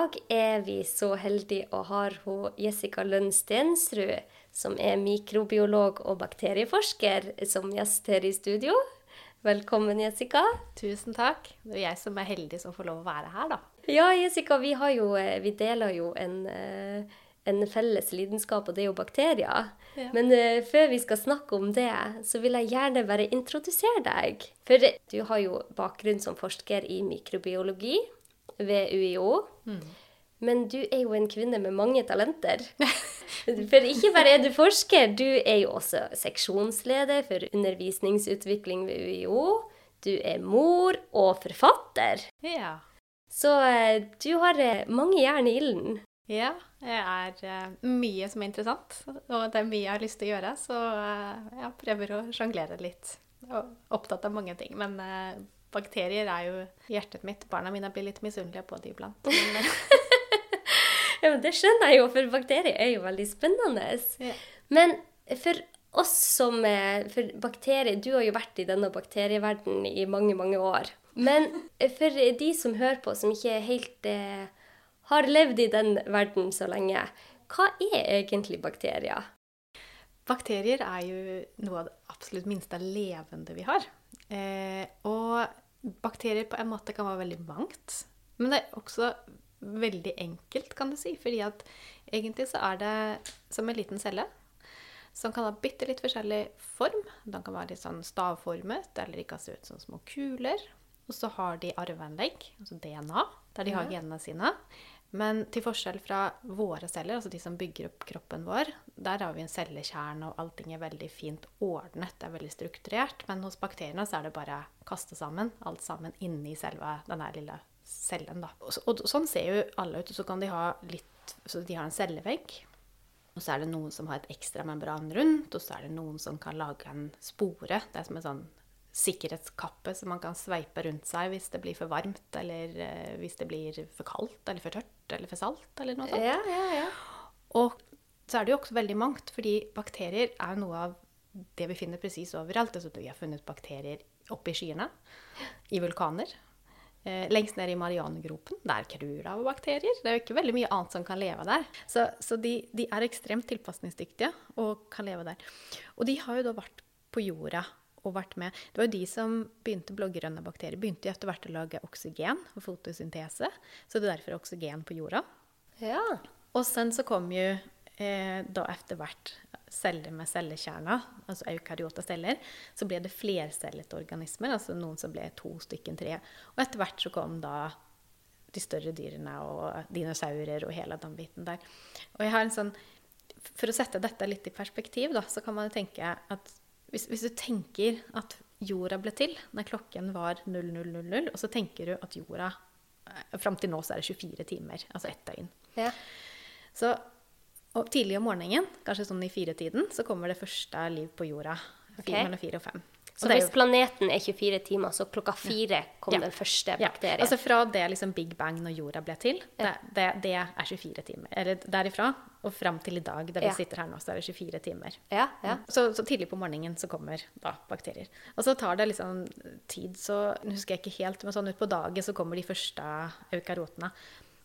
dag er vi så heldige å ha Jessica Lønn Stensrud, som er mikrobiolog og bakterieforsker, som gjest her i studio. Velkommen, Jessica. Tusen takk. Det er jeg som er heldig som får lov å være her, da. Ja, Jessica, vi, har jo, eh, vi deler jo en, eh, en felles lidenskap, og det er jo bakterier. Ja. Men uh, før vi skal snakke om det, så vil jeg gjerne bare introdusere deg. For du har jo bakgrunn som forsker i mikrobiologi ved UiO. Men du er jo en kvinne med mange talenter. For ikke bare er du forsker, du er jo også seksjonsleder for undervisningsutvikling ved UiO. Du er mor og forfatter. Ja. Så eh, du har eh, mange jern i ilden. Ja, det er eh, mye som er interessant, og det er mye jeg har lyst til å gjøre, så jeg prøver å sjonglere litt. Og opptatt av mange ting. Men bakterier er jo hjertet mitt. Barna mine blir litt misunnelige på det iblant. Men, Ja, men Det skjønner jeg jo, for bakterier er jo veldig spennende. Ja. Men for oss som For bakterier Du har jo vært i denne bakterieverdenen i mange, mange år. Men for de som hører på, som ikke helt eh, har levd i den verden så lenge, hva er egentlig bakterier? Bakterier er jo noe av det absolutt minste levende vi har. Eh, og bakterier på en måte kan være veldig mangt. Men det er også veldig enkelt, kan du si. Fordi at egentlig så er det som en liten celle som kan ha bitte litt forskjellig form. Den kan være litt sånn stavformet, eller de kan se ut som små kuler. Og så har de arveanlegg, altså DNA, der de har genene sine. Men til forskjell fra våre celler, altså de som bygger opp kroppen vår, der har vi en cellekjerne, og allting er veldig fint ordnet, det er veldig strukturert. Men hos bakteriene så er det bare kaste sammen, alt sammen inni selve denne lille cellen. Da. Og sånn ser jo alle ut. Så kan de ha litt Så de har en cellevegg. Og så er det noen som har et ekstra membran rundt, og så er det noen som kan lage en spore. Det er som en sånn sikkerhetskappe som man kan sveipe rundt seg hvis det blir for varmt, eller eh, hvis det blir for kaldt, eller for tørt, eller for salt, eller noe sånt. Ja, ja, ja. Og så er det jo også veldig mangt, fordi bakterier er noe av det vi finner presis overalt. Altså, vi har funnet bakterier oppe i skyene, i vulkaner. Eh, lengst ned i Marianegropen. Der krur det av bakterier. Det er jo ikke veldig mye annet som kan leve der. Så, så de, de er ekstremt tilpasningsdyktige og kan leve der. Og de har jo da vært på jorda og vært med. Det var jo de som begynte blågrønne bakterier. Begynte jo etter hvert å lage oksygen og fotosyntese. Så det er derfor oksygen på jorda. ja. Og sen så kom jo eh, da etter hvert celler med cellekjerner, altså eukaryota celler, så ble det flercellete organismer, altså noen som ble to stykken, tre. Og etter hvert så kom da de større dyrene og dinosaurer og hele den biten der. Og jeg har en sånn, For å sette dette litt i perspektiv, da, så kan man tenke at hvis, hvis du tenker at jorda ble til når klokken var 0000, og så tenker du at jorda eh, Fram til nå så er det 24 timer, altså ett døgn. ja. Så og tidlig om morgenen, kanskje sånn i firetiden, så kommer det første liv på jorda. Fire, Ok. Mellom fire og fem. Så hvis jo- planeten er 24 timer, så klokka fire kom Ja. den første bakterien? ja, altså Fra det liksom Big Bang når jorda ble til, det, det, det er 24 timer. Eller derifra og fram til i dag, der vi sitter her nå, så er det 24 timer. ja, ja. Så, så tidlig på morgenen så kommer da bakterier. Og så tar det liksom tid, så husker jeg ikke helt, men sånn utpå dagen så kommer de første eukarotene,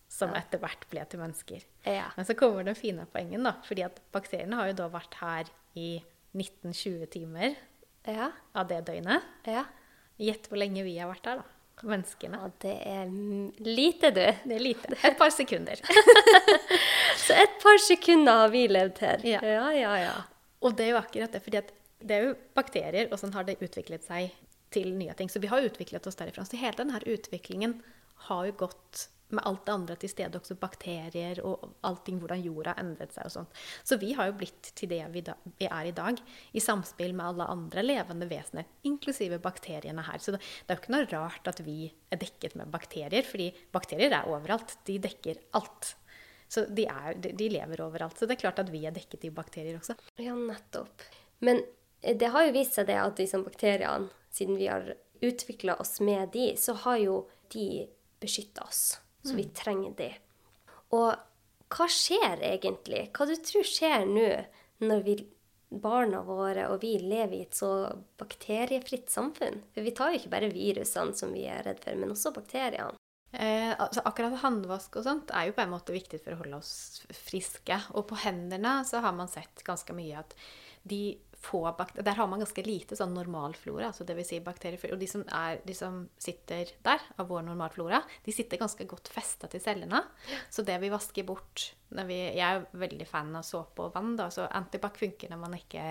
som etter hvert ble til mennesker. Ja. Men så kommer den fine poengen, da. fordi at bakteriene har jo da vært her i 19-20 timer Ja, av det døgnet. ja. Gjett hvor lenge vi har vært der, da. Menneskene. ja det er lite, du. Det er lite. Et par sekunder. Så et par sekunder har vi levd her. Ja. ja, ja. ja. Og det er jo akkurat det, fordi det er jo bakterier, og sånn har det utviklet seg til nye ting. Så vi har utviklet oss derifra. Så hele denne utviklingen har jo gått med alt det andre til stede, også bakterier og allting, hvordan jorda endret seg og sånt. Så vi har jo blitt til det vi, da, vi er i dag, i samspill med alle andre levende vesener, inklusive bakteriene her. Så det, det er jo ikke noe rart at vi er dekket med bakterier, fordi bakterier er overalt. De dekker alt. Så de, er, de, lever overalt. Så det er klart at vi er dekket i bakterier også. Ja, nettopp. Men eh, det har jo vist seg det at liksom bakteriene, siden vi har utvikla oss med de, så har jo de beskytta oss. Så vi trenger de. Og hva skjer egentlig? Hva du tror skjer nå når vi, barna våre og vi lever i et så bakteriefritt samfunn? For vi tar jo ikke bare virusene som vi er redd for, men også bakteriene. Eh, altså akkurat håndvask og sånt er jo på en måte viktig for å holde oss friske. Og på hendene så har man sett ganske mye at de få bakterier Der har man ganske lite sånn normalflora, altså dvs. Si bakterier. Og de som, er, de som sitter der, av vår normalflora, de sitter ganske godt festa til cellene. Så det vi vasker bort vi, Jeg er veldig fan av såpe og vann, da, så antibac funker når man ikke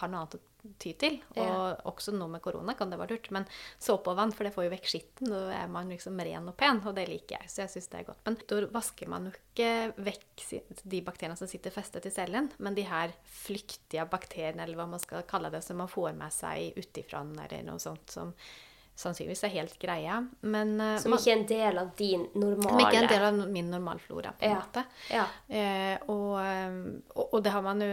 har noe annet å ty til. Og ja. også nå med korona kan det være lurt. Men såpe og vann, for det får jo vekk skitten. Da er man liksom ren og pen, og det liker jeg. Så jeg syns det er godt. Men da vasker man jo ikke vekk de bakteriene som sitter festet i cellen, men de her flyktige bakteriene, eller hva man skal kalle det, som man får med seg utifra, eller noe sånt som sannsynligvis er helt greia. Men, uh, som ikke er en del av din normale Som ikke er en del av min normalflora, på en ja. måte. Ja. Uh, og, og, og, det har man jo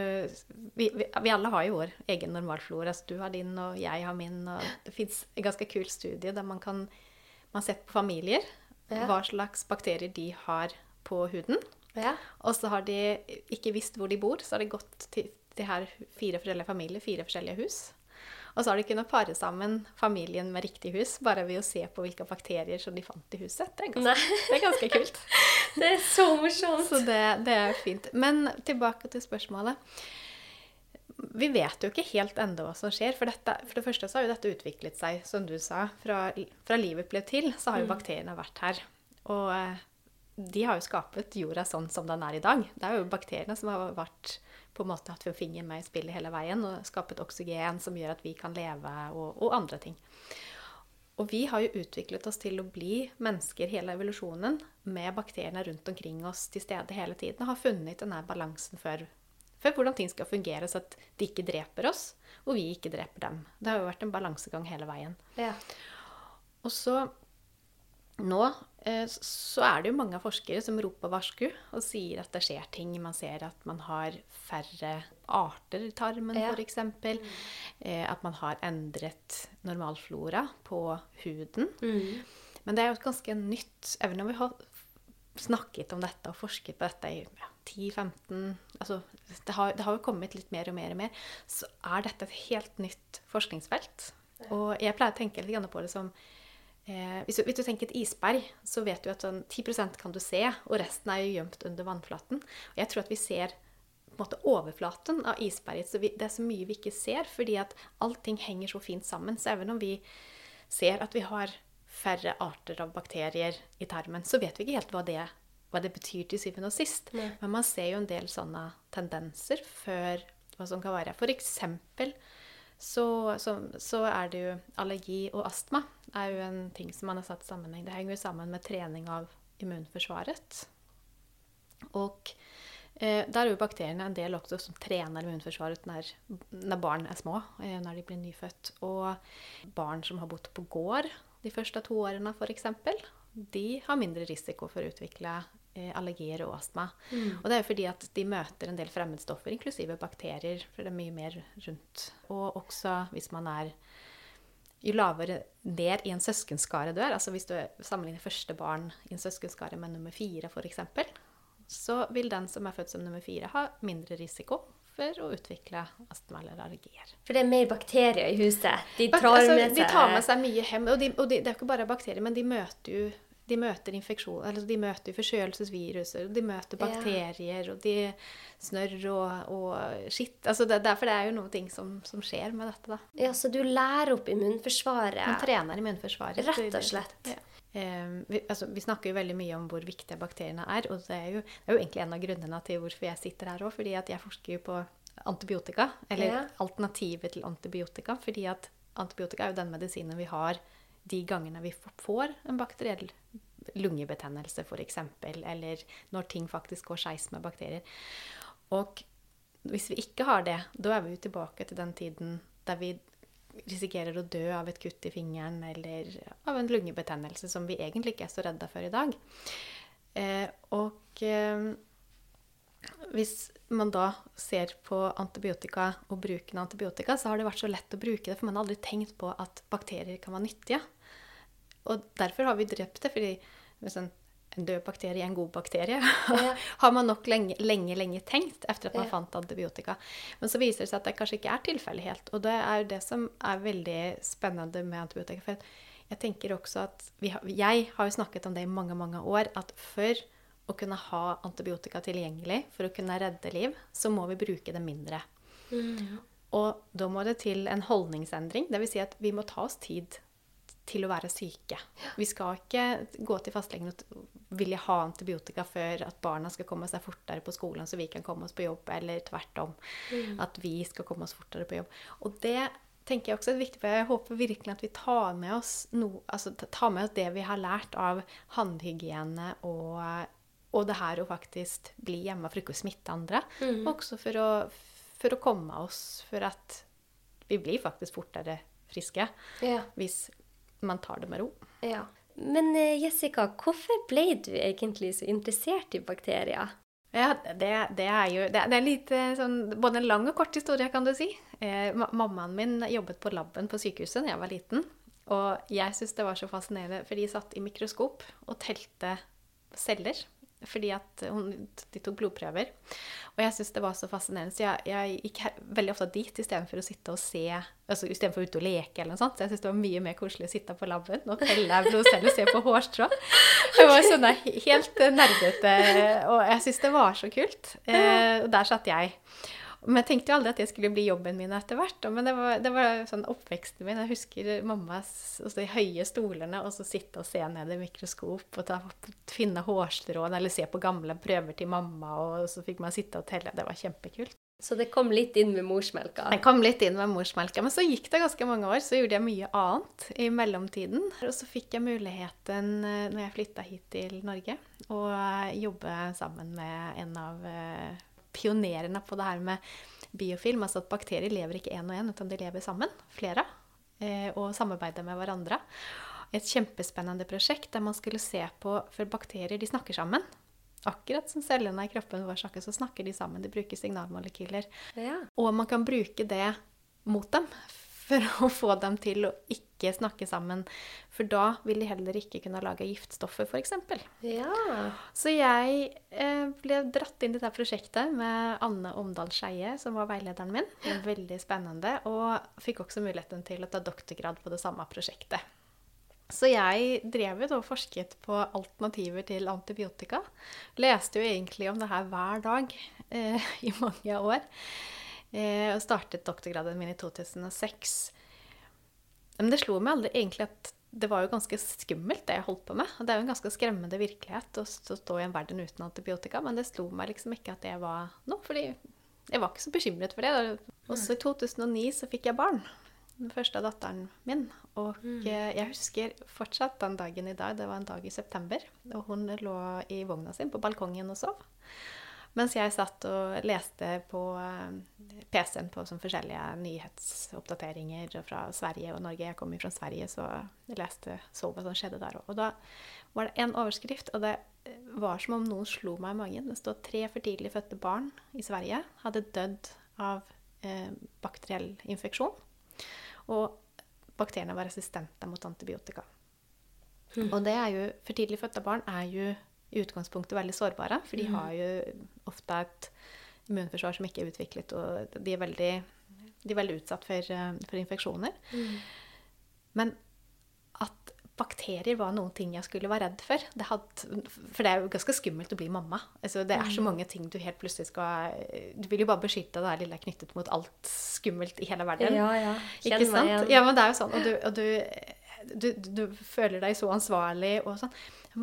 vi, vi, vi, alle har jo vår egen normalflora. Så du har din, og jeg har min. Det fins en ganske kul studie der man kan man ser på familier. Ja. Hva slags bakterier de har på huden. Og så har de ikke visst hvor de bor, så har de gått til de her fire forskjellige familier, fire forskjellige hus. Og så har de kunnet pare sammen familien med riktig hus bare ved å se på hvilke bakterier som de fant i huset. Det er ganske, det er ganske kult. det er så morsomt. Så det, det, er fint. Men tilbake til spørsmålet. Vi vet jo ikke helt ennå hva som skjer. For, dette, for, det første så har jo dette utviklet seg, som du sa. Fra, fra livet ble til, så har jo mm. bakteriene vært her. Og eh, de har jo skapet jorda sånn som den er i dag. Det er jo bakteriene som har vært på en måte hatt fingeren med i spillet hele veien og skapet oksygen som gjør at vi kan leve, og, og, andre ting. Og vi har jo utviklet oss til å bli mennesker hele evolusjonen med bakteriene rundt omkring oss til stede hele tiden og har funnet denne balansen for, for hvordan ting skal fungere, så at de ikke dreper oss, og vi ikke dreper dem. Det har jo vært en balansegang hele veien. Ja. Og så nå Eh, så er det jo mange forskere som roper varsku og sier at det skjer ting. Man ser at man har færre arter i tarmen, ja. f.eks. Mm. Eh, at man har endret normalflora på huden. Mm. Men det er jo ganske nytt. Even om vi har snakket om dette og forsket på dette i ja, 10-15 altså, det, har, det har jo kommet litt mer og mer og mer. Så er dette et helt nytt forskningsfelt. Og jeg pleier å tenke litt på det som Eh, hvis, du, hvis, du, tenker et isberg, så vet du at sånn 10% kan du se, og resten er jo gjemt under vannflaten. Og jeg tror at vi ser måte overflaten av isberget. Så vi, det er så mye vi ikke ser, fordi at allting henger så fint sammen. Så even om vi ser at vi har færre arter av bakterier i tarmen, så vet vi ikke helt hva det, hva det betyr til syvende og sist. Nei. Men man ser jo en del sånne tendenser før hva som kan være. For eksempel så, så, så, er det jo allergi og astma er jo en ting som man har satt sammenheng. Det henger jo sammen med trening av immunforsvaret. Og eh, der er jo bakteriene en del også som trener immunforsvaret når, når barn er små, eh, når de blir nyfødt. Og barn som har bodd på gård de første to årene, f.eks., de har mindre risiko for å utvikle allergier og astma. Mm. Og det er jo fordi at de møter en del fremmedstoffer, inklusive bakterier, for det er mye mer rundt. Og også hvis man er jo lavere ned i en søskenskare du er, altså hvis du sammenligner første barn i en søskenskare med nummer fire f.eks., så vil den som er født som nummer fire, ha mindre risiko for å utvikle astma eller allergier. For det er mer bakterier i huset? De tar, altså, med, seg... de tar med seg mye hjem. Og, de, og de, det er jo ikke bare bakterier, men de møter jo de møter infeksjon, eller de møter forkjølelsesviruser, de møter bakterier, ja. og de snørr og, og skitt. Altså det, derfor det er jo noen ting som, som, skjer med dette. da. Ja, Så du lærer opp immunforsvaret? Man trener immunforsvaret. Rett og slett. Ja. Um, vi, altså, vi, snakker jo veldig mye om hvor viktige bakteriene er. Og det er jo, det er jo egentlig en av grunnene til hvorfor jeg sitter her òg. Fordi at jeg forsker jo på antibiotika, eller ja. alternativet til antibiotika. Fordi at antibiotika er jo den medisinen vi har de gangene vi får en bakteriell lungebetennelse f.eks., eller når ting faktisk går skeis med bakterier. Og hvis vi ikke har det, da er vi jo tilbake til den tiden der vi risikerer å dø av et kutt i fingeren eller av en lungebetennelse som vi egentlig ikke er så redda for i dag. Eh, og eh, hvis man da ser på antibiotika og bruken av antibiotika, så har det vært så lett å bruke det, for man har aldri tenkt på at bakterier kan være nyttige. Og derfor har vi drept det, fordi en, en død bakterie er en god bakterie. Ja. har man nok lenge, lenge, lenge tenkt etter at man ja. fant antibiotika. Men så viser det seg at det kanskje ikke er tilfellet helt. Og det er jo det som er veldig spennende med antibiotika. For jeg tenker også at vi har, Jeg har jo snakket om det i mange, mange år, at for å kunne ha antibiotika tilgjengelig, for å kunne redde liv, så må vi bruke det mindre. Og da må det til en holdningsendring. Dvs. Si at vi må ta oss tid til å være syke. Vi skal ikke gå til fastlegen og ville ha antibiotika før at barna skal komme seg fortere på skolen, så vi kan komme oss på jobb, eller tvert om. At vi skal komme oss fortere på jobb. Og det tenker jeg også er viktig, for jeg håper virkelig at vi tar med oss, no, altså, tar med oss det vi har lært av håndhygiene og, og det her å faktisk bli hjemme for ikke å smitte andre. Mm. Også for å, for å komme oss For at vi blir faktisk fortere friske Ja. hvis man tar det med ro. ja. Men eh, Jessica, hvorfor ble du egentlig så interessert i bakterier? Ja, det, det er jo det, det er litt eh, sånn Både en lang og kort historie, kan du si. Eh, mammaen min jobbet på laben på sykehuset da jeg var liten. Og jeg syntes det var så fascinerende, for de satt i mikroskop og telte celler. Fordi at hun, de tok blodprøver. Og jeg syns det var så fascinerende, så jeg, jeg gikk veldig ofte dit istedenfor å sitte og se altså Istedenfor ute og leke eller noe sånt. Så jeg syns det var mye mer koselig å sitte på laben og telle blodceller, se på hårstrå. Det var sånn helt nerdete, og jeg syns det var så kult. Eh, og der satt jeg. Men jeg tenkte jo aldri at det skulle bli jobben min etter hvert. Men det var, det var sånn oppveksten min. Jeg husker mammas altså, de høye stolene, og så sitte og se ned i mikroskop og ta, finne hårstråene, eller se på gamle prøver til mamma, og så fikk man sitte og telle. Det var kjempekult. Så det kom litt inn med morsmelka. Det kom litt inn med morsmelka, men så gikk det ganske mange år. Så gjorde jeg mye annet i mellomtiden. Og så fikk jeg muligheten, eh, når jeg flytta hit til Norge, å jobbe sammen med en av eh, pionerene på det her med biofilm. Altså at bakterier lever ikke én og én, utan de lever sammen, flere, eh, og samarbeider med hverandre. Et kjempespennende prosjekt der man skulle se på For bakterier, de snakker sammen. Akkurat som cellene i kroppen vår snakker, så snakker de sammen. De bruker signalmolekyler. Ja. Og man kan bruke det mot dem for å få dem til å ikke snakke sammen. For da vil de heller ikke kunne lage giftstoffer, f.eks. ja. Så jeg eh, ble dratt inn i dette prosjektet med Anne Omdal Skeie, som var veilederen min. Veldig spennende. Og fikk også muligheten til å ta doktorgrad på det samme prosjektet. Så jeg drev jo og forsket på alternativer til antibiotika. Leste jo egentlig om det her hver dag eh, i mange år. Eh, og startet doktorgraden min i 2006. Men det slo meg aldri egentlig at det var jo ganske skummelt, det jeg holdt på med. Og det er jo en ganske skremmende virkelighet å stå i en verden uten antibiotika, men det slo meg liksom ikke at det var noe, fordi jeg var ikke så bekymret for det. Og så i 2009 så fikk jeg barn. Den første av datteren min. Og eh, jeg husker fortsatt den dagen i dag. Det var en dag i september. Og hun lå i vogna sin på balkongen og sov. Mens jeg satt og leste på eh, PC-en på sånn forskjellige nyhetsoppdateringer fra Sverige og Norge. Jeg kom jo fra Sverige, så jeg leste, så hva som skjedde der òg. Og da var det en overskrift, og det var som om noen slo meg i magen. Det står tre for tidlig fødte barn i Sverige hadde dødd av eh, bakteriell infeksjon. Og bakteriene var resistente mot antibiotika. Og det er jo, for tidlig fødte barn er jo i utgangspunktet veldig sårbare, for de har jo ofte et immunforsvar som ikke er utviklet, og de er veldig, de er veldig utsatt for, eh, for infeksjoner. Men at bakterier var noen ting jeg skulle være redd for. Det hadde, for det er jo ganske skummelt å bli mamma. Altså, det er så mange ting du helt plutselig skal Du vil jo bare beskytte det lille knyttet mot alt skummelt i hele verden. Ja, ja. Kjenn meg igjen. Ja, men det er jo sånn. Og du, og du, du, du føler deg så ansvarlig og sånn.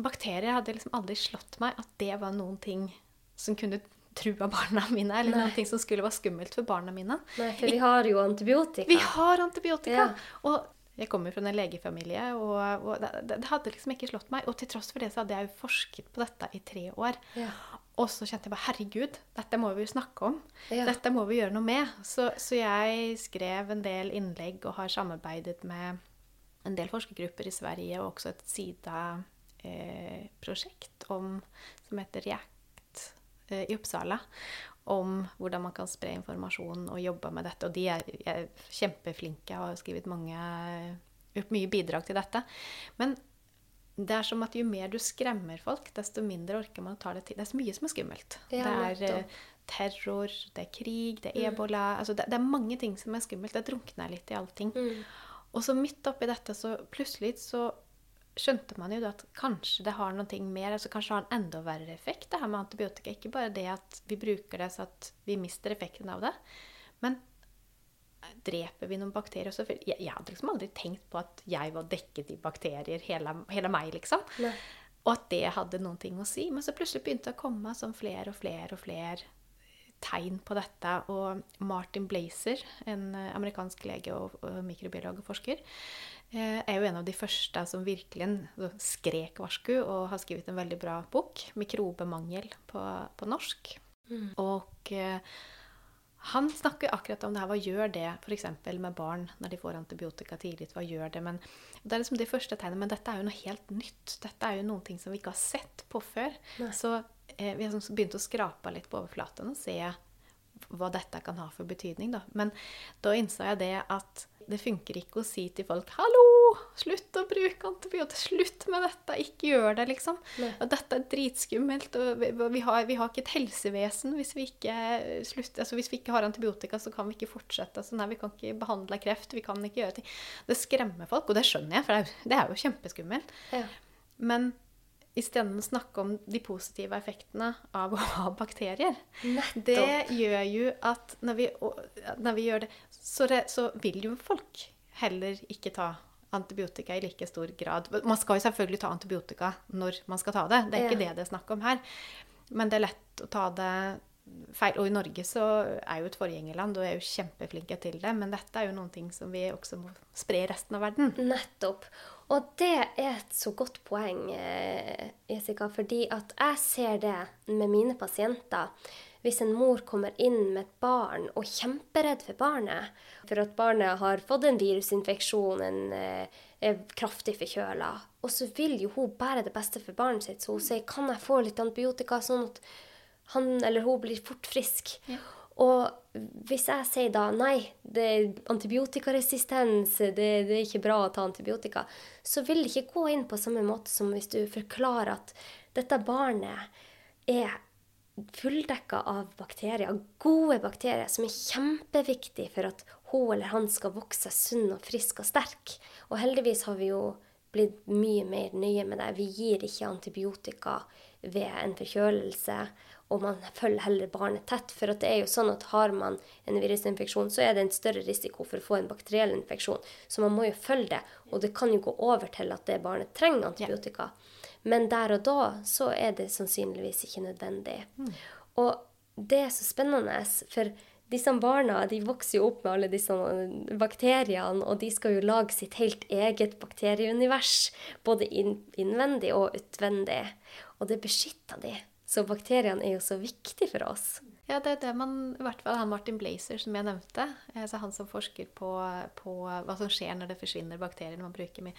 Bakterier hadde liksom aldri slått meg at det var noen ting som kunne trua barna mine, eller Nei. noen ting som skulle være skummelt for barna mine. Nei, for vi har jo antibiotika. Vi har antibiotika! Ja. Og jeg kommer fra en legefamilie, og, og det, det det hadde liksom ikke slått meg. Og til tross for det så hadde jeg jo forsket på dette i tre år. Ja. Og så kjente jeg bare herregud, dette må vi jo snakke om. Ja. Dette må vi gjøre noe med. Så, så jeg skrev en del innlegg og har samarbeidet med en del forskergrupper i Sverige og også et SIDA-prosjekt om som heter REACT eh, i Uppsala. Om hvordan man kan spre informasjon og jobbe med dette. Og de er, er kjempeflinke og har skrevet mange, mye bidrag til dette. Men det er som at jo mer du skremmer folk, desto mindre orker man å ta det til. Det er så mye som er skummelt. Ja, det er eh, terror, det er krig, det er ebola altså det, det er mange ting som er skummelt. Det drukner litt i allting. Mm. Og så midt oppi dette, så plutselig så skjønte man jo at kanskje det har noe mer, altså kanskje det har en enda verre effekt, det her med antibiotika. Ikke bare det at vi bruker det så at vi mister effekten av det, men dreper vi noen bakterier også? Jeg, jeg hadde liksom aldri tenkt på at jeg var dekket i bakterier, hele, hele meg, liksom. Nei. Og at det hadde noen ting å si. Men så plutselig begynte det å komme sånn flere og flere og flere tegn på dette. Og Martin Blazer, en eh, amerikansk lege og, og mikrobiolog og forsker, eh, er jo en av de første som virkelig skrek varsku og har skrevet en veldig bra bok, 'Mikrobemangel', på, på norsk. Mm. Og eh, han snakker akkurat om det her. Hva gjør det f.eks. med barn når de får antibiotika tidlig? Hva gjør det? Men det er liksom de første tegnene. Men dette er jo noe helt nytt. Dette er jo noen ting som vi ikke har sett på før. Nei. Så vi har liksom begynt å skrape litt på overflaten og se hva dette kan ha for betydning. Da. Men da innså jeg det at det funker ikke å si til folk 'Hallo, slutt å bruke antibiotika. Slutt med dette. Ikke gjør det', liksom. Nei. Og dette er dritskummelt. Og vi, vi, har, vi har ikke et helsevesen hvis vi ikke slutter altså Hvis vi ikke har antibiotika, så kan vi ikke fortsette. Altså, nei, vi kan ikke behandle kreft. Vi kan ikke gjøre ting. Det skremmer folk, og det skjønner jeg, for det er, jo- det er jo kjempeskummelt. Ja. Men isteden snakke om de positive effektene av å ha bakterier, Nettopp. det gjør jo at når vi, når vi gjør det så, det så vil jo folk heller ikke ta antibiotika i like stor grad. Man skal jo selvfølgelig ta antibiotika når man skal ta det. Det er ikke Ja. det det er snakk om her. Men det er lett å ta det feil. Og i Norge så er jo et forgjengerland og er jo kjempeflinke til det. Men dette er jo noen ting som vi også må spre i resten av verden. Nettopp. Og det er et så godt poeng, eh, Jessica, fordi at jeg ser det med mine pasienter. Hvis en mor kommer inn med et barn og er kjemperedd for barnet, for at barnet har fått en virusinfeksjon, en, eh, er kraftig forkjøla, og så vil jo hun bare det beste for barnet sitt, så hun sier 'kan jeg få litt antibiotika', sånn at han eller hun blir fort frisk. Ja. Og hvis jeg sier da nei, det er antibiotikaresistens, det, det er ikke bra å ta antibiotika, så vil det ikke gå inn på samme måte som hvis du forklarer at dette barnet er fulldekka av bakterier, gode bakterier, som er kjempeviktige for at hun eller han skal vokse sunn og frisk og sterk. Og heldigvis har vi jo blitt mye mer nøye med det. Vi gir ikke antibiotika ved en forkjølelse, og man følger heller barnet tett. For det er jo sånn at har man en virusinfeksjon, så er det en større risiko for å få en bakteriell infeksjon. Så man må jo følge det. Og det kan jo gå over til at det barnet trenger antibiotika. Men der og da så er det sannsynligvis ikke nødvendig. Og det er så spennende, for disse barna de vokser jo opp med alle disse bakteriene, og de skal jo lage sitt helt eget bakterieunivers, både innvendig og utvendig. Og det beskytter de. Så bakteriene er jo så viktige for oss. Ja, det er det man I hvert fall han Martin Blazer, som jeg nevnte. eh, Så han som forsker på, på hva som skjer når det forsvinner bakterier man bruker mye.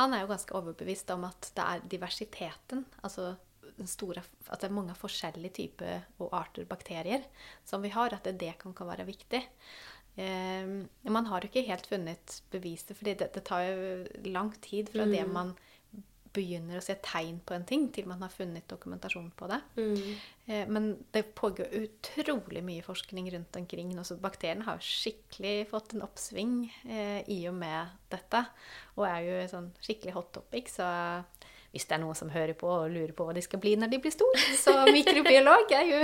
Han er jo ganske overbevist om at det er diversiteten, altså den store, at det er mange forskjellige typer og arter bakterier som vi har, at det, det kan, kan være viktig. Eh, man har jo ikke helt funnet beviset, for det, det tar jo lang tid fra det man begynner å se tegn på en ting, til man har funnet dokumentasjon på det. Eh, Men det pågår utrolig mye forskning rundt omkring. Også bakteriene har skikkelig fått en oppsving eh, i og med dette. Og er jo sånn skikkelig hot topic. Så hvis det er noen som hører på og lurer på hva de skal bli når de blir store, så mikrobiolog er jo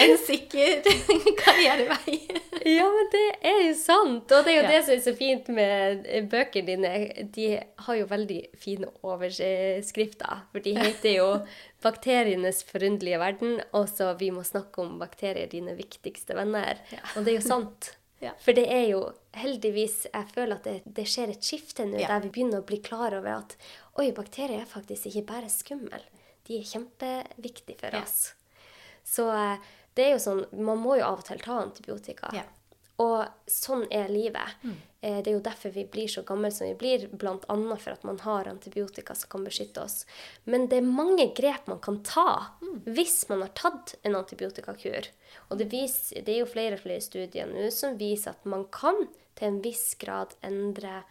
en sikker karrierevei. Ja, men det er jo sant. Og det er jo Ja. det som er så fint med eh, bøkene dine. De har jo veldig fine overskrifter. For de heter jo 'Bakterienes forunderlige verden', og så 'Vi må snakke om bakterier, dine viktigste venner'. Og det er jo sant. Ja. For det er jo heldigvis Jeg føler at det, det skjer et skifte nå, Ja. der vi begynner å bli klar over at oi, bakterier er faktisk ikke bare skumle. De er kjempeviktige for Ja. oss. Så eh, det er jo sånn Man må jo av og til ta antibiotika. Ja. Og sånn er livet. Mm. Det er jo derfor vi blir så gamle som vi blir, bl.a. for at man har antibiotika som kan beskytte oss. Men det er mange grep man kan ta hvis man har tatt en antibiotikakur. Og det, viser, det er jo flere og flere studier nå som viser at man kan til en viss grad endre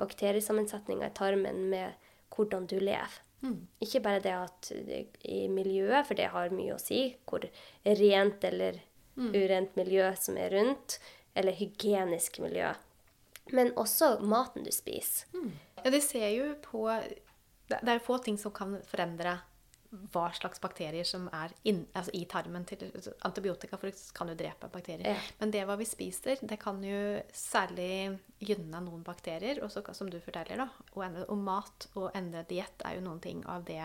bakteriesammensetninga i tarmen med hvordan du lever. Ikke bare det at det- i miljøet, for det har mye å si, hvor rent eller urent miljø som er rundt, eller hygienisk miljø. men også maten du spiser. Ja, det ser jo på det er få ting som kan forandre hva slags bakterier som er inn, altså i tarmen. til Antibiotika for kan jo drepe bakterier. Ja. Men det hva vi spiser, det kan jo særlig gynne noen bakterier. Og så, som du forteller, da, og, endre, og mat og endre diett er jo noen ting av det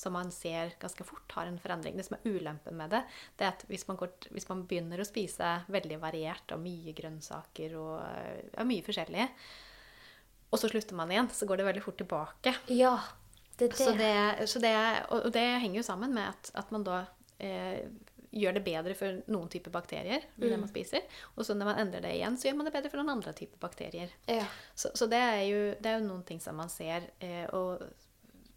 som man ser ganske fort har en forandring. Det som er ulempen med det, det er at hvis man, går, hvis man begynner å spise veldig variert og mye grønnsaker og ja, mye forskjellig, og så slutter man igjen, så går det veldig fort tilbake. Ja, det det. Så det, så det, og det henger jo sammen med at, at man da eh, gjør det bedre for noen typer bakterier Mm. det man spiser. Og så når man endrer det igjen, så gjør man det bedre for noen andre typer bakterier. Ja. Så, så det, er jo, det er jo noen ting som man ser. Eh, og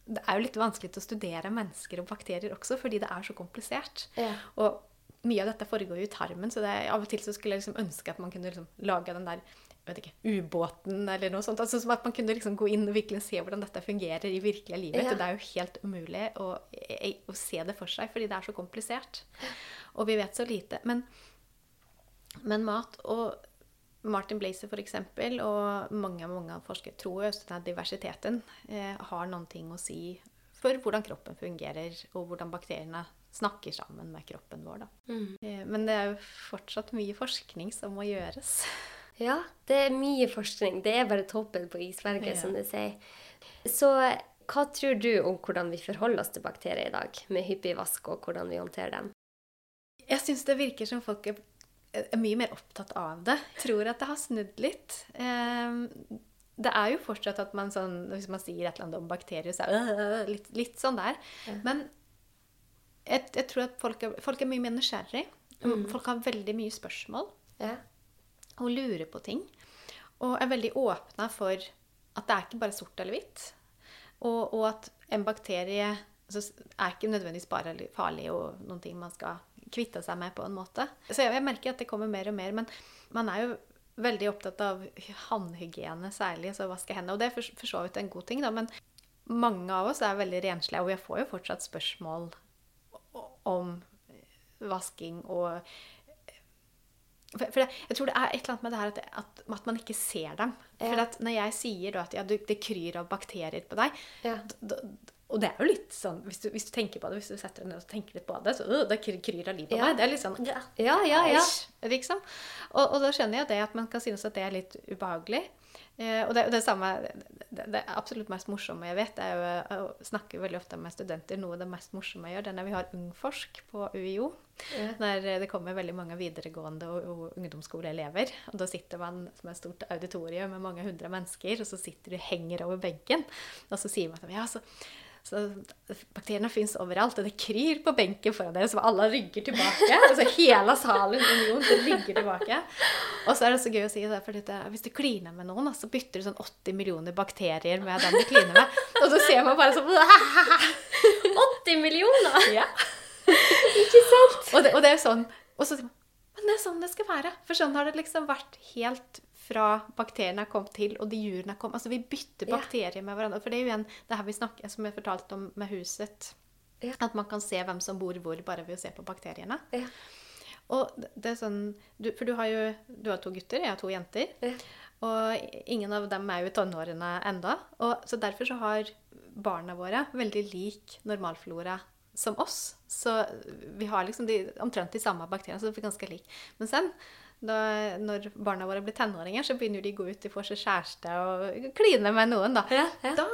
det er jo litt vanskelig å studere mennesker og bakterier også, fordi det er så komplisert. Ja. Og mye av dette foregår jo i tarmen, så det, av og til så skulle jeg liksom ønske at man kunne liksom lage den der vet ikke, ubåten eller noe sånt. Altså, som at man kunne liksom gå inn og virkelig se hvordan dette fungerer i virkelige livet. Ja. Og det er jo helt umulig å, å se det for seg, fordi det er så komplisert. Og vi vet så lite. Men, men mat og Martin Blazer eksempel, og mange mange forskere tror at diversiteten eh, har noen ting å si for hvordan kroppen fungerer, og hvordan bakteriene snakker sammen med kroppen vår. Da. Eh, men det er jo fortsatt mye forskning som må gjøres. Ja, det er mye forskning. Det er bare toppen på isberget, Ja. som du sier. Så hva tror du om hvordan vi forholder oss til bakterier i dag, med hyppig vask og hvordan vi håndterer dem? Jeg syns det virker som folk er, er mye mer opptatt av det. Tror at det har snudd litt. Um, det er jo fortsatt at man sånn Hvis man sier et eller annet om bakterier, så er det øh, litt, litt sånn der. Men jeg, jeg tror at folk er, folk er mye mer nysgjerrig. Folk har veldig mye spørsmål Ja. Og lurer på ting. Og er veldig åpna for at det er ikke bare sort eller hvitt. Og, og at en bakterie altså, er ikke nødvendigvis bare farlig og noen ting man skal kvitte seg med på en måte. Så jeg, jeg merker at det kommer mer og mer. Men man er jo veldig opptatt av håndhygiene særlig, altså vaske hendene. Og det er for, for så vidt en god ting, da. Men mange av oss er veldig renslige, og jeg får jo fortsatt spørsmål om vasking og for, for det, jeg tror det er et eller annet med det her at, at, at man ikke ser dem. For Ja. at når jeg sier da at ja, du, det kryr av bakterier på deg Ja. d- d- Og det er jo litt sånn hvis du, hvis du tenker på det, hvis du setter deg ned og tenker litt på det, så øh, det kryr, av liv på meg. Det er litt sånn Ja, ja, ja. ja. Liksom. Og, og da skjønner jeg det at man kan synes at det er litt ubehagelig. Eh, og det, det samme det, det absolutt mest morsomme jeg vet, er jo Jeg snakker veldig ofte med studenter. Noe av det mest morsomme jeg gjør, det er når vi har Ungforsk på UiO. Ja. Når det kommer veldig mange videregående og, og ungdomsskoleelever. Og da sitter man som et stort auditorium med mange hundre mennesker, og så sitter du henger over benken. Og så sier man til dem ja, så, så bakteriene fins overalt, og det kryr på benken foran dere, så alle rygger tilbake. Altså hele salen union rygger tilbake. Og så er det så gøy å si det, for hvis du kliner med noen, så bytter du sånn 80 millioner bakterier med den du kliner med. Og så ser man bare sånn 80 millioner! ja. Ikke sant? Og det, og det er sånn Og så Men det er sånn det skal være. For sånn har det liksom vært helt fra bakteriene har kommet til, og de dyrene har kommet. Altså vi bytter Ja. bakterier med hverandre. For det er jo igjen det her vi snakker, som jeg fortalte om med huset. Ja. At man kan se hvem som bor hvor, bare ved å se på bakteriene. Ja. Og det- er sånn du, For du har jo du har to gutter, jeg har to jenter. Ja. Og ingen av dem er jo i tenårene enda. Og, så derfor så har barna våre veldig lik normalflora som oss. Så vi har liksom de, omtrent de samme bakteriene, så det er ganske lik. Men sen, da, når barna våre blir tenåringer, så begynner de å gå ut, de får seg kjæreste og kline med noen, da. Ja, ja. Da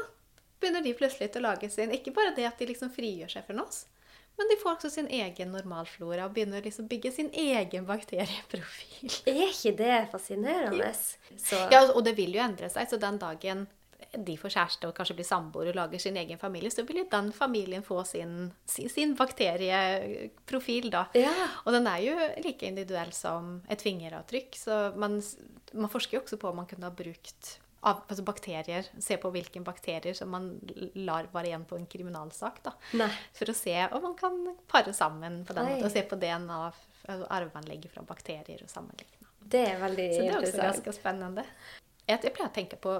begynner de plutselig til å lage sin Ikke bare det at de liksom frigjør seg fra oss, men de får også sin egen normalflora og begynner liksom å bygge sin egen bakterieprofil. Er ikke det fascinerende? Så Ja, og det vil jo endre seg, så den dagen de får kjæreste og kanskje blir samboere og lager sin egen familie, så vil jo den familien få sin, sin, sin bakterieprofil, da. Ja. Og den er jo like individuell som et fingeravtrykk, så man, man forsker jo også på om man kunne ha brukt av, altså bakterier, se på hvilke bakterier som man lar være igjen på en kriminalsak, da. For å se om man kan pare sammen på den Nei. måten, og se på DNA, altså arveanlegget fra bakterier og sammenligne. Det er veldig interessant. Så det er også ganske spennende. Jeg, jeg pleier å tenke på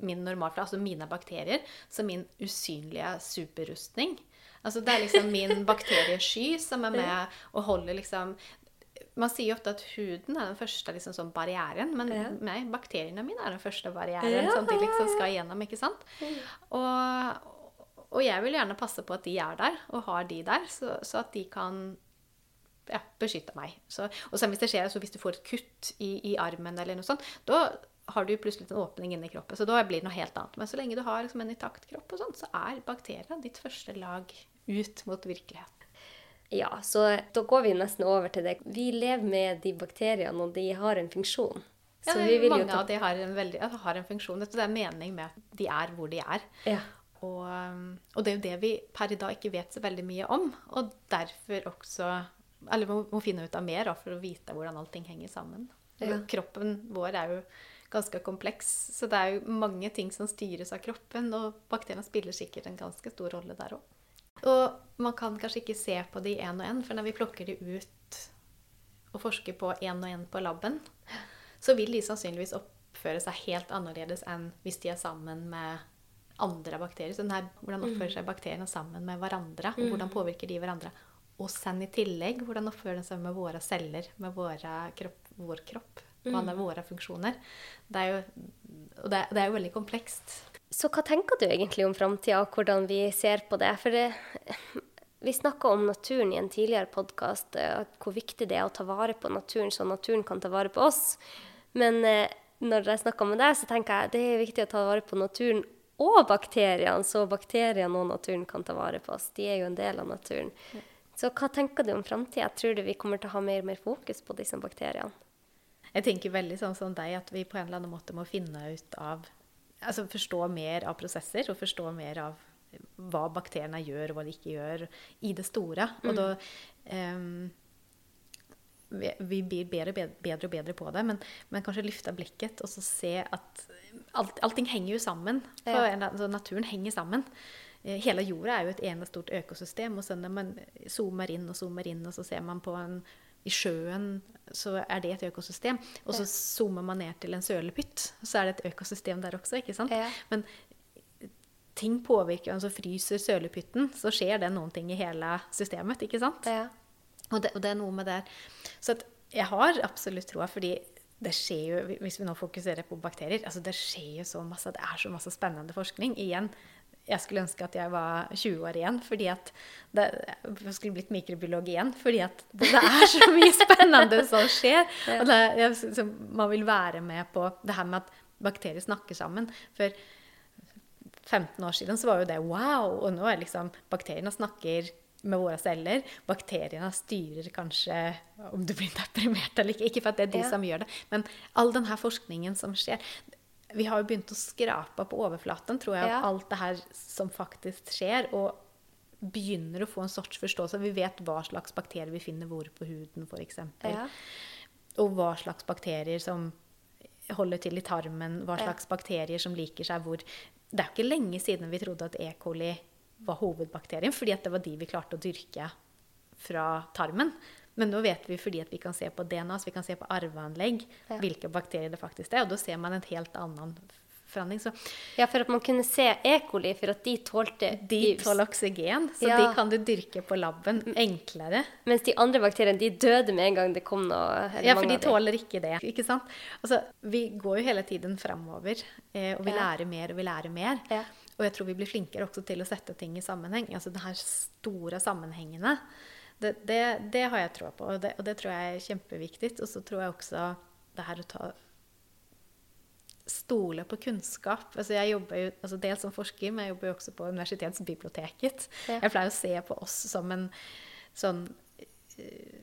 min normalflora, altså mine bakterier, som min usynlige superrustning. Altså det er liksom min bakteriesky som er med og holder liksom Man sier jo ofte at huden er den første liksom, sånn barrieren, men Ja. nei, bakteriene mine er den første barrieren Ja, som de liksom skal igjennom, ikke sant? Og, og jeg vil gjerne passe på at de er der, og har de der, så, så at de kan ja, beskytte meg. Så, og så hvis det skjer, så hvis du får et kutt i, i armen eller noe sånt, da har du plutselig en åpning inni kroppen, så da blir det noe helt annet. Men så lenge du har liksom, en intakt kropp, og sånt, så er bakteriene ditt første lag ut mot virkeligheten. Ja, så da går vi nesten over til det. Vi lever med de bakteriene, og de har en funksjon. Ja, Så det, vi vil jo mange ta av de har en, veldig, har en funksjon. Det er mening med at de er hvor de er. ja. Og, um, og det er jo det vi per i dag ikke vet så veldig mye om. Og derfor også Eller må, må finne ut av mer for å vite hvordan allting henger sammen. Ja. Kroppen vår er jo ganske kompleks, så det er jo mange ting som styres av kroppen. Og bakteriene spiller sikkert en ganske stor rolle der òg. Og man kan kanskje ikke se på de én og én, for når vi plukker de ut og forsker på én og én på laben, så vil de sannsynligvis oppføre seg helt annerledes enn hvis de er sammen med andre bakterier. Så her, hvordan oppfører seg bakteriene sammen med hverandre, og hvordan påvirker de hverandre. Og sen i tillegg, hvordan oppfører de seg med våre celler, med våre kropp, vår kropp, og alle våre funksjoner. Det er jo, det, det er jo veldig komplekst. Så hva tenker du egentlig om framtida, og hvordan vi ser på det? For det, vi snakka om naturen i en tidligere podkast, hvor viktig det er å ta vare på naturen, så naturen kan ta vare på oss. Men eh, når jeg snakker med deg, så tenker jeg det er viktig å ta vare på naturen og bakteriene, så bakteriene og naturen kan ta vare på oss. De er jo en del av naturen. Så hva tenker du om framtida? Tror du vi kommer til å ha mer og mer fokus på disse bakteriene? Jeg tenker veldig sånn som deg, at vi på en eller annen måte må finne ut av Altså forstå mer av prosesser, og forstå mer av hva bakteriene gjør, og hva de ikke gjør, i det store. Og da um, vi, vi blir bedre, bedre, og bedre på det, men, men kanskje løfte blikket og så se at alt, allting henger jo sammen. For Ja. altså, naturen henger sammen. Eh, Hele jorda er jo et ene stort økosystem, og så når man zoomer inn og zoomer inn, og så ser man på en i sjøen så er det et økosystem. Og så zoomer man ned til en sølepytt, så er det et økosystem der også. ikke sant? Ja. Men ting påvirker altså Fryser sølepytten, så skjer det noen ting i hele systemet. ikke sant? Ja. Og det, og det er noe med det Så jeg har absolutt troa, fordi det skjer jo, hvis vi nå fokuserer på bakterier altså Det skjer jo så masse, det er så masse spennende forskning. Igjen, jeg skulle ønske at jeg var 20 år igjen, fordi at det, jeg skulle blitt mikrobiolog igjen. Fordi at det, det er så mye spennende som skjer. Og det, jeg, så man vil være med på det her med at bakterier snakker sammen. For 15 år siden så var jo det wow, og nå er liksom bakteriene snakker med våre celler. Bakteriene styrer kanskje om du blir deprimert eller ikke. Ikke for at det er de Ja. som gjør det, men all denne forskningen som skjer Vi har jo begynt å skrape på overflaten, tror jeg, Ja. av alt det her som faktisk skjer. og begynner å få en sorts forståelse. Vi vet hva slags bakterier vi finner hvor på huden, f.eks. Ja. Og hva slags bakterier som holder til i tarmen, hva Ja. slags bakterier som liker seg hvor. Det er ikke lenge siden vi trodde at E. coli var hovedbakterien, fordi det var de vi klarte å dyrke fra tarmen. Men nå vet vi fordi at vi kan se på DNA, så vi kan se på arveanlegg, Ja. hvilke bakterier det faktisk er. Og da ser man en helt annen forandring. Så ja, for at man kunne se E. coli, for at de tålte de tåler oksygen, så Ja. de kan du dyrke på laben enklere. Mens de andre bakteriene de døde med en gang det kom noe Ja, for de tåler ikke det. ikke sant? Altså, vi går jo hele tiden framover, eh, og vi Ja. lærer mer og vi lærer mer. Ja. Og jeg tror vi blir flinkere også til å sette ting i sammenheng. Altså det her store sammenhengene. Det, det, det har jeg troa på, og det, og det tror jeg er kjempeviktig. Og så tror jeg også det her å ta Stole på kunnskap. Altså jeg jobber jo altså dels som forsker, men jeg jobber jo også på universitetsbiblioteket. Ja. Jeg pleier å se på oss som en sånn eh,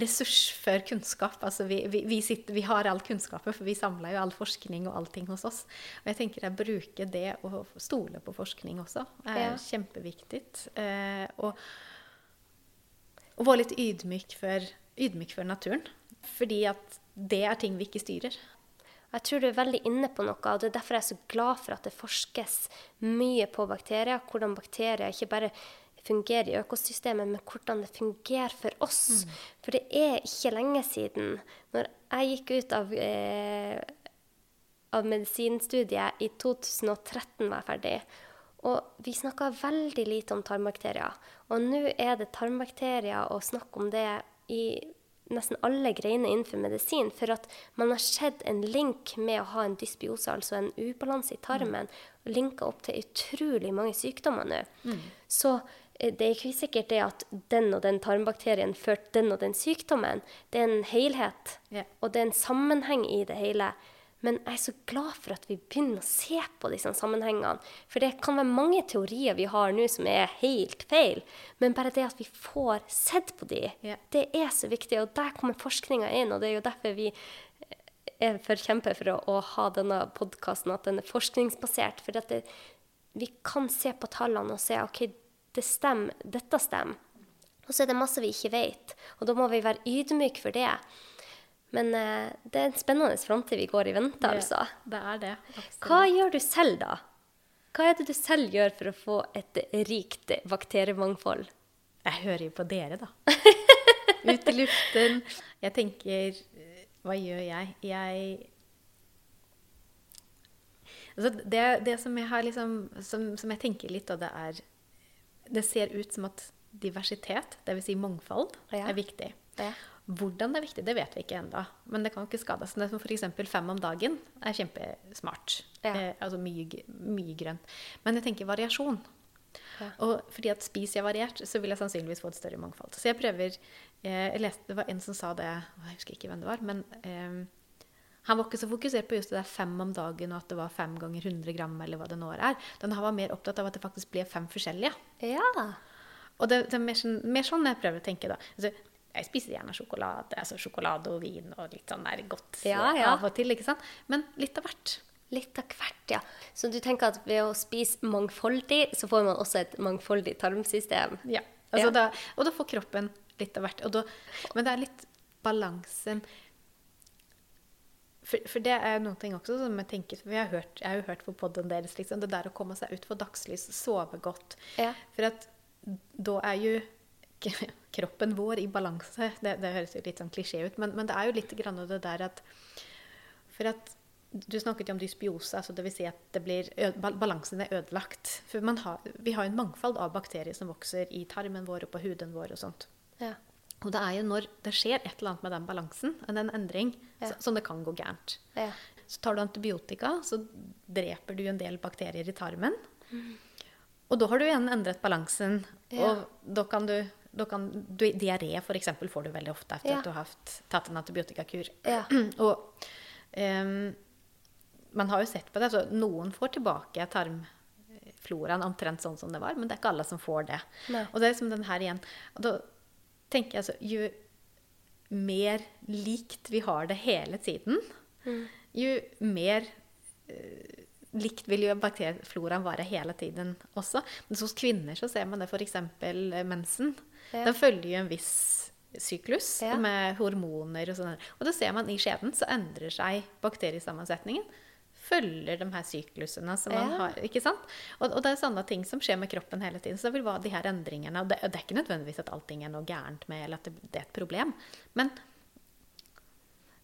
ressurs for kunnskap. Altså vi, vi, vi, sitter, vi har all kunnskapen, for vi samler jo all forskning og allting hos oss. Og jeg tenker jeg bruker det å stole på forskning også. er Ja. kjempeviktig. Eh, og, og være litt ydmyk for, ydmyk for naturen. Fordi at det er ting vi ikke styrer. Jeg tror du er veldig inne på noe, og det er derfor jeg er så glad for at det forskes mye på bakterier. Hvordan bakterier ikke bare fungerer i økosystemet, men hvordan det fungerer for oss. For det er ikke lenge siden, når jeg gikk ut av, eh, av medisinstudiet i 2013 var jeg ferdig, og vi snakka veldig lite om tarmbakterier. Og nå er det tarmbakterier og snakk om det i nesten alle greiene innenfor medisin, for at man har sett en link med å ha en dysbiose, altså en ubalanse i tarmen, og linka opp til utrolig mange sykdommer nå. Så eh, det er ikke sikkert det at den og den tarmbakterien førte den og den sykdommen. Det er en helhet, yeah. og det er en sammenheng i det hele. Men jeg er så glad for at vi begynner å se på disse sammenhengene. For det kan være mange teorier vi har nå som er helt feil, men bare det at vi får sett på de, yeah. det er så viktig. Og der kommer forskninga inn, og det er jo derfor vi er forkjemper for å, å ha denne podkasten, at den er forskningsbasert. For at det, vi kan se på tallene og se OK, det stemmer, dette stemmer. Og så er det masse vi ikke vet, og da må vi være ydmyke for det. Men eh, det er en spennende framtid vi går i vente, altså. Det er det. absolutt. Hva gjør du selv, da? Hva er det du selv gjør for å få et rikt bakteriemangfold? Jeg hører jo på dere, da. Ut i luften. Jeg tenker Hva gjør jeg? Jeg altså det, det som jeg har liksom som, som jeg tenker litt, og det er Det ser ut som at diversitet, dvs. Si mangfold, Ja. er viktig. Ja. Hvordan det er viktig, det vet vi ikke ennå. Men det kan ikke skade oss. F.eks. fem om dagen er kjempesmart. Ja. Eh, altså mye, mye grønt. Men jeg tenker variasjon. Ja. Og fordi at spiser jeg variert, så vil jeg sannsynligvis få et større mangfold. Så jeg prøver eh, Jeg leste, Det var en som sa det Jeg husker ikke hvem det var. Men eh, han var ikke så fokusert på just det der fem om dagen, og at det var fem ganger 100 gram, eller hva det nå er. Den var mer opptatt av at det faktisk ble fem forskjellige. ja. Og det, det er mer sånn, mer sånn jeg prøver å tenke, da. Altså, jeg spiser gjerne sjokolade, altså sjokolade og vin og litt sånn der godt Ja, ja. av og til, ikke sant? Men litt av hvert. Litt av hvert, ja. Så du tenker at ved å spise mangfoldig, så får man også et mangfoldig tarmsystem? Ja. Altså Ja. Da, og da får kroppen litt av hvert. Da, men det er litt balansen for, for det er noen ting også som jeg tenker for jeg har, hørt, jeg har jo hørt på podden deres, liksom, det der å komme seg ut for dagslys, sove godt. Ja. For at da er jo kroppen vår i balanse. Det, det høres jo litt sånn klisjé ut, men, men det er jo litt grann det der at For at du snakket jo om dysbiose, altså dvs. Si at det blir, balansen er ødelagt. For man har, vi har en mangfold av bakterier som vokser i tarmen vår og på huden vår og sånt. Ja. Og det er jo når det skjer et eller annet med den balansen, en endring, Ja. så, som det kan gå gærent. Ja. Så tar du antibiotika, så dreper du en del bakterier i tarmen. Og da har du igjen endret balansen. Og da kan du, da kan du Diaré f.eks. får du veldig ofte etter Ja. at du har haft, tatt en antibiotikakur. Ja. Og um, man har jo sett på det. Så noen får tilbake tarmfloraen omtrent sånn som det var, men det er ikke alle som får det. Nei. Og det er som den her igjen. Og da tenker jeg altså Jo mer likt vi har det hele tiden, Mm. jo mer eh, likt vil jo bakteriefloraen være hele tiden også. Men hos kvinner så ser man det f.eks. mensen. Ja. Den følger jo en viss syklus Ja. med hormoner og sånn. Og da ser man i skjeden så endrer seg bakteriesammensetningen. Følger de her syklusene som man Ja. har. ikke sant? Og, og det er sånne ting som skjer med kroppen hele tiden. Så det vil være de her endringene. Og det, og det er ikke nødvendigvis at allting er noe gærent med, eller at det, det er et problem. Men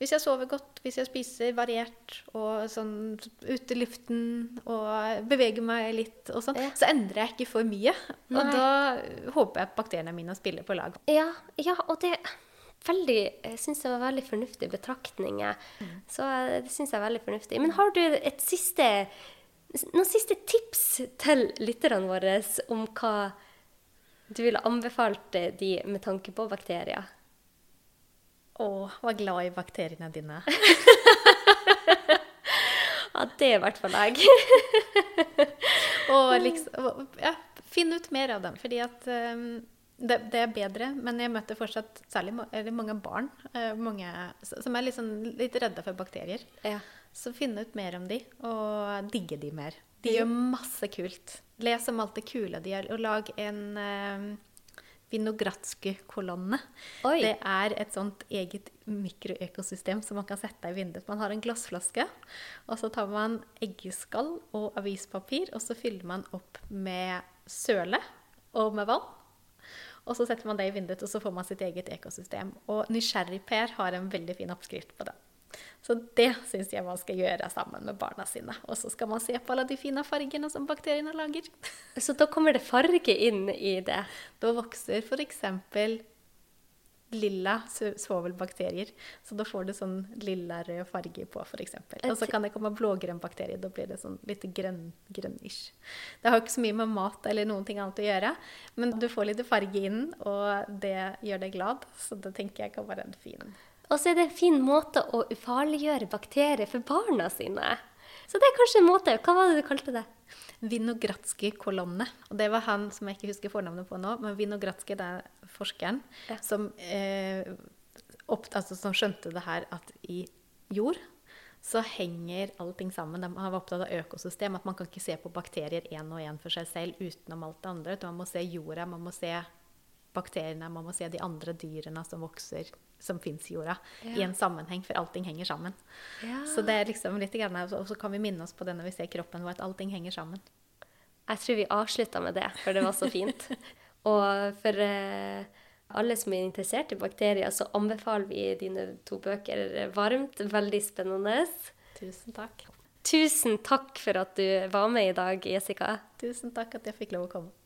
hvis jeg sover godt, hvis jeg spiser variert og sånn ute i luften og beveger meg litt og sånn, Ja. så endrer jeg ikke for mye. Og Nei. da håper jeg at bakteriene mine spiller på lag. Ja, ja, og det veldig, jeg syns det var veldig fornuftige betraktninger. Så eh, det syns jeg er veldig fornuftig. Men har du et siste, noen siste tips til lytterne våre om hva du ville anbefalt de med tanke på bakterier? Å, var glad i bakteriene dine. Ja, det er i hvert fall jeg. Og liksom, ja, finn ut mer av dem. Fordi at um, det, det er bedre, men jeg møter fortsatt særlig eller mange barn uh, mange, som er sånn, litt redde for bakterier. Ja. Så finn ut mer om de, og digge de mer. De gjør masse kult. Les om alt det kule de gjør, og lag en uh, Vinogradsky-kolonne. Det er et sånt eget mikroøkosystem som man kan sette i vinduet. Man har en glassflaske, og så tar man eggeskall og avispapir, og så fyller man opp med søle og med vann. Og så setter man det i vinduet, og så får man sitt eget ekosystem. Og Nysgjerrig-Per har en veldig fin oppskrift på det. Så det syns jeg man skal gjøre sammen med barna sine. Og så skal man se på alle de fine fargene som bakteriene lager. Så da kommer det farge inn i det. Da vokser f.eks. lilla svovelbakterier. Så da får du sånn lilla rød farge på, f.eks. Og så kan det komme blågrønn bakterie. Da blir det sånn litt grønn, grønnish. Det har ikke så mye med mat eller noen ting annet å gjøre, men du får litt farge inn, og det gjør deg glad. Så det tenker jeg kan være en fin Og så er det en fin måte å ufarliggjøre bakterier for barna sine. Så det er kanskje en måte. Hva var det du kalte det? Vinogratski-kolonne. Og det var han som jeg ikke husker fornavnet på nå, men Vinogratski er forskeren Ja. som, eh, opp, altså, som skjønte det her at i jord så henger allting sammen. De har vært opptatt av økosystem, at man kan ikke se på bakterier én og én for seg selv utenom alt det andre. Man må se jorda, man må se bakteriene, man må se de andre dyrene som vokser, som fins i jorda, i en sammenheng, for allting henger sammen. Ja. Så det er liksom litt grann, Og så kan vi minne oss på det når vi ser kroppen vår, at allting henger sammen. Jeg tror vi avslutta med det, for det var så fint. Og for eh, alle som er interessert i bakterier, så anbefaler vi dine to bøker varmt. Veldig spennende. Tusen takk. Tusen takk for at du var med i dag, Jessica. Tusen takk at jeg fikk lov å komme.